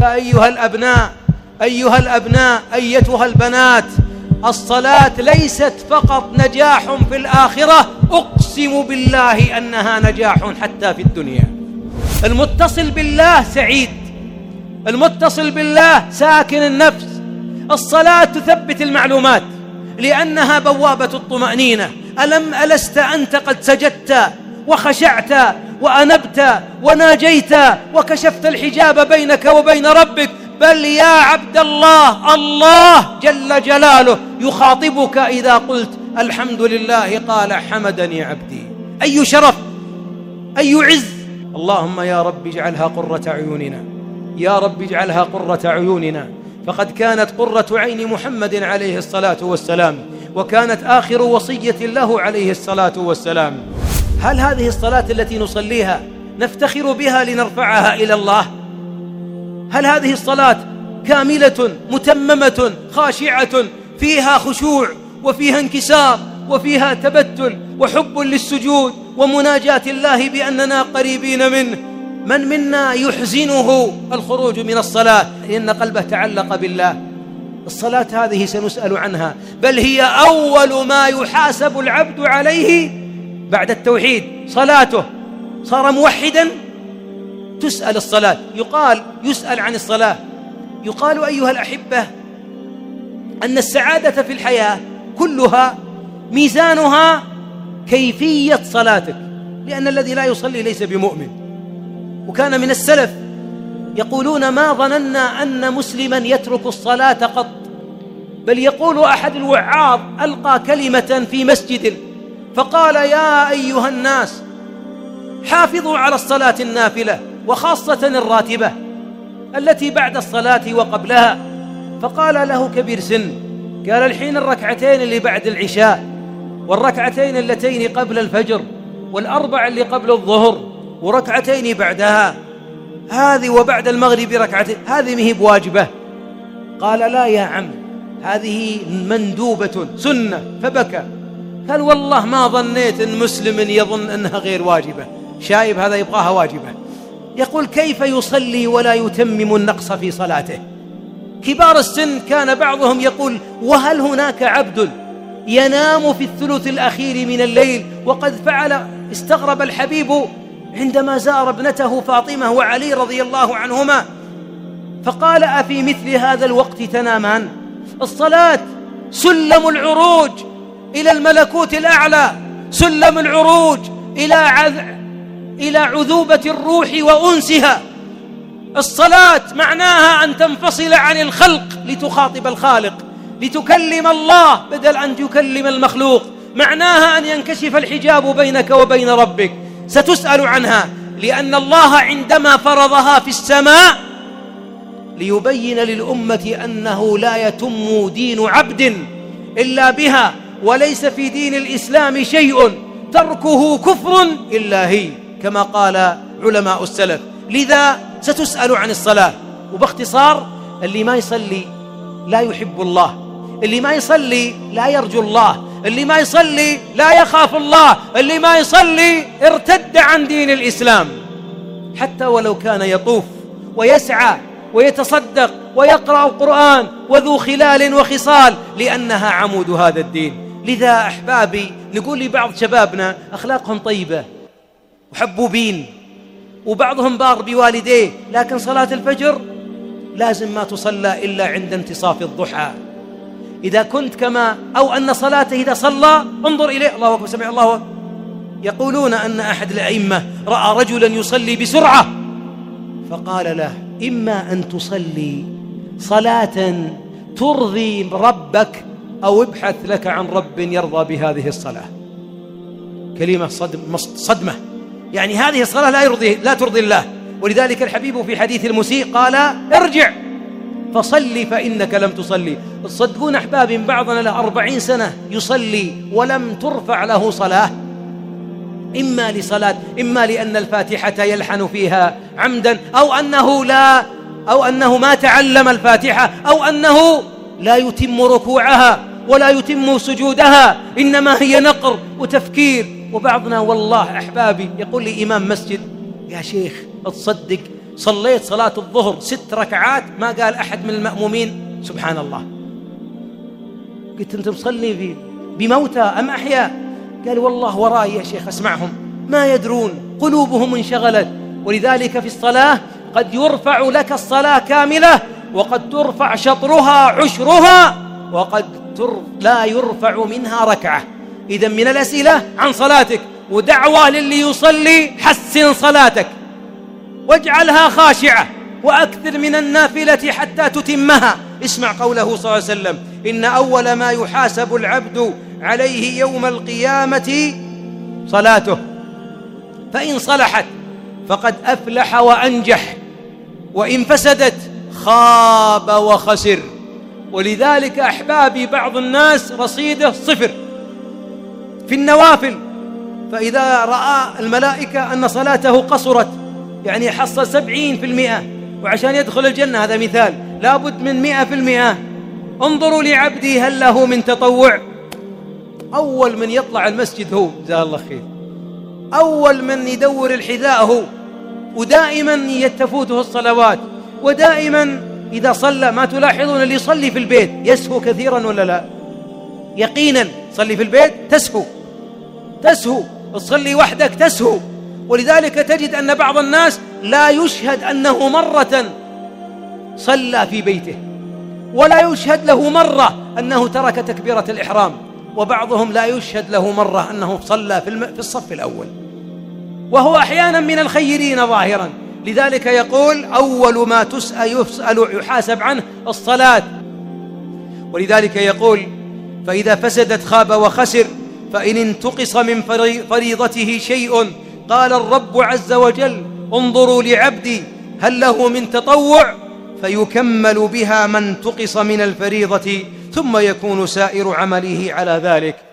فأيها الأبناء أيها الأبناء أيتها البنات الصلاة ليست فقط نجاح في الآخرة أقسم بالله أنها نجاح حتى في الدنيا. المتصل بالله سعيد المتصل بالله ساكن النفس الصلاة تثبت المعلومات لأنها بوابة الطمأنينة. ألم ألست أنت قد سجدت وخشعت وأنبت وناجيت وكشفت الحجاب بينك وبين ربك. بل يا عبد الله الله جل جلاله يخاطبك إذا قلت الحمد لله قال حمدني عبدي. أي شرف أي عز. اللهم يا رب اجعلها قرة عيوننا يا رب اجعلها قرة عيوننا. فقد كانت قرة عين محمد عليه الصلاة والسلام وكانت آخر وصية له عليه الصلاة والسلام. هل هذه الصلاة التي نصليها نفتخر بها لنرفعها إلى الله؟ هل هذه الصلاة كاملة متممة خاشعة فيها خشوع وفيها انكسار وفيها تبتل وحب للسجود ومناجاة الله بأننا قريبين منه؟ من منا يحزنه الخروج من الصلاة؟ لأن قلبه تعلق بالله. الصلاة هذه سنسأل عنها بل هي أول ما يحاسب العبد عليه بعد التوحيد صلاته. صار موحدا. تسأل الصلاة. يقال يسأل عن الصلاة. يقال أيها الأحبة أن السعادة في الحياة كلها ميزانها كيفية صلاتك. لأن الذي لا يصلي ليس بمؤمن. وكان من السلف يقولون ما ظننا أن مسلما يترك الصلاة قط. بل يقول أحد الوعاظ ألقى كلمة في مسجد فقال يا أيها الناس حافظوا على الصلاة النافلة وخاصة الراتبة التي بعد الصلاة وقبلها. فقال له كبير سن قال الحين الركعتين اللي بعد العشاء والركعتين اللتين قبل الفجر والأربع اللي قبل الظهر وركعتين بعدها. هذه وبعد المغرب ركعتين هذه مهي بواجبة. قال لا يا عم هذه مندوبة سنة فبكى. قال والله ما ظنيت إن مسلم يظن إنها غير واجبة. شايب هذا يبغاها واجبة. يقول كيف يصلي ولا يتمم النقص في صلاته؟ كبار السن كان بعضهم يقول وهل هناك عبد ينام في الثلث الأخير من الليل وقد فعل؟ استغرب الحبيب عندما زار ابنته فاطمة وعلي رضي الله عنهما. فقال أفي مثل هذا الوقت تنامان؟ الصلاة سلم العروج. إلى الملكوت الأعلى سلم العروج إلى عذ... إلى عذوبة الروح وأنسها. الصلاة معناها أن تنفصل عن الخلق لتخاطب الخالق لتكلم الله بدل أن تكلم المخلوق. معناها أن ينكشف الحجاب بينك وبين ربك. ستسأل عنها لأن الله عندما فرضها في السماء ليبين للأمة أنه لا يتم دين عبد إلا بها. وليس في دين الإسلام شيء تركه كفر إلا هي كما قال علماء السلف. لذا ستسأل عن الصلاة. وباختصار اللي ما يصلي لا يحب الله. اللي ما يصلي لا يرجو الله. اللي ما يصلي لا يخاف الله. اللي ما يصلي ارتد عن دين الإسلام. حتى ولو كان يطوف ويسعى ويتصدق ويقرأ القرآن وذو خلال وخصال لأنها عمود هذا الدين. لذا أحبابي نقول لبعض شبابنا أخلاقهم طيبة وحبوبين وبعضهم بار بوالديه لكن صلاة الفجر لازم ما تصلى إلا عند انتصاف الضحى. إذا كنت كما أو أن صلاته إذا صلى انظر إليه. الله أكبر سمع الله. أكبر يقولون أن أحد الأئمة رأى رجلا يصلي بسرعة فقال له إما أن تصلي صلاة ترضي ربك أو ابحث لك عن رب يرضى بهذه الصلاة. كلمة صدم صدمة. يعني هذه الصلاة لا يرضي لا ترضي الله. ولذلك الحبيب في حديث المسيء قال ارجع فصلي فإنك لم تصلي. تصدقون أحبابي بعضنا له أربعين سنة يصلي ولم ترفع له صلاة. إما لصلاة إما لأن الفاتحة يلحن فيها عمدا أو أنه لا أو أنه ما تعلم الفاتحة أو أنه لا يتم ركوعها. ولا يتم سجودها إنما هي نقر وتفكير. وبعضنا والله أحبابي يقول لي إمام مسجد يا شيخ تصدق صليت صلاة الظهر ست ركعات ما قال أحد من المأمومين. سبحان الله قلت أنت مصلي في بموتى أم أحياء؟ قال والله وراي يا شيخ أسمعهم. ما يدرون قلوبهم انشغلت. ولذلك في الصلاة قد يرفع لك الصلاة كاملة وقد ترفع شطرها عشرها وقد لا يرفع منها ركعة. إذا من الأسئلة عن صلاتك ودعوة للي يصلي حسن صلاتك. واجعلها خاشعة وأكثر من النافلة حتى تتمها. اسمع قوله صلى الله عليه وسلم إن أول ما يحاسب العبد عليه يوم القيامة صلاته. فإن صلحت فقد أفلح وأنجح وإن فسدت خاب وخسر. ولذلك أحبابي بعض الناس رصيده صفر في النوافل. فإذا رأى الملائكة أن صلاته قصرت يعني حصل سبعين في المئة وعشان يدخل الجنة هذا مثال لابد من مئة في المئة. انظروا لعبدي هل له من تطوع؟ أول من يطلع المسجد هو جزاه الله خير. أول من يدور الحذاء هو ودائما يتفوته الصلوات ودائما إذا صلى ما تلاحظون اللي يصلي في البيت يسهو كثيرا ولا لا؟ يقينا صلي في البيت تسهو. تسهو. تصلي وحدك تسهو. ولذلك تجد أن بعض الناس لا يشهد أنه مرة صلى في بيته ولا يشهد له مرة أنه ترك تكبيرة الإحرام وبعضهم لا يشهد له مرة أنه صلى في الصف الأول. وهو أحيانا من الخيرين ظاهرا. لذلك يقول أول ما تسأل يسأل يحاسب عنه الصلاة. ولذلك يقول فإذا فسدت خاب وخسر فإن انتقص من فريضته شيء. قال الرب عز وجل انظروا لعبدي هل له من تطوع؟ فيكمل بها من انتقص من الفريضة ثم يكون سائر عمله على ذلك.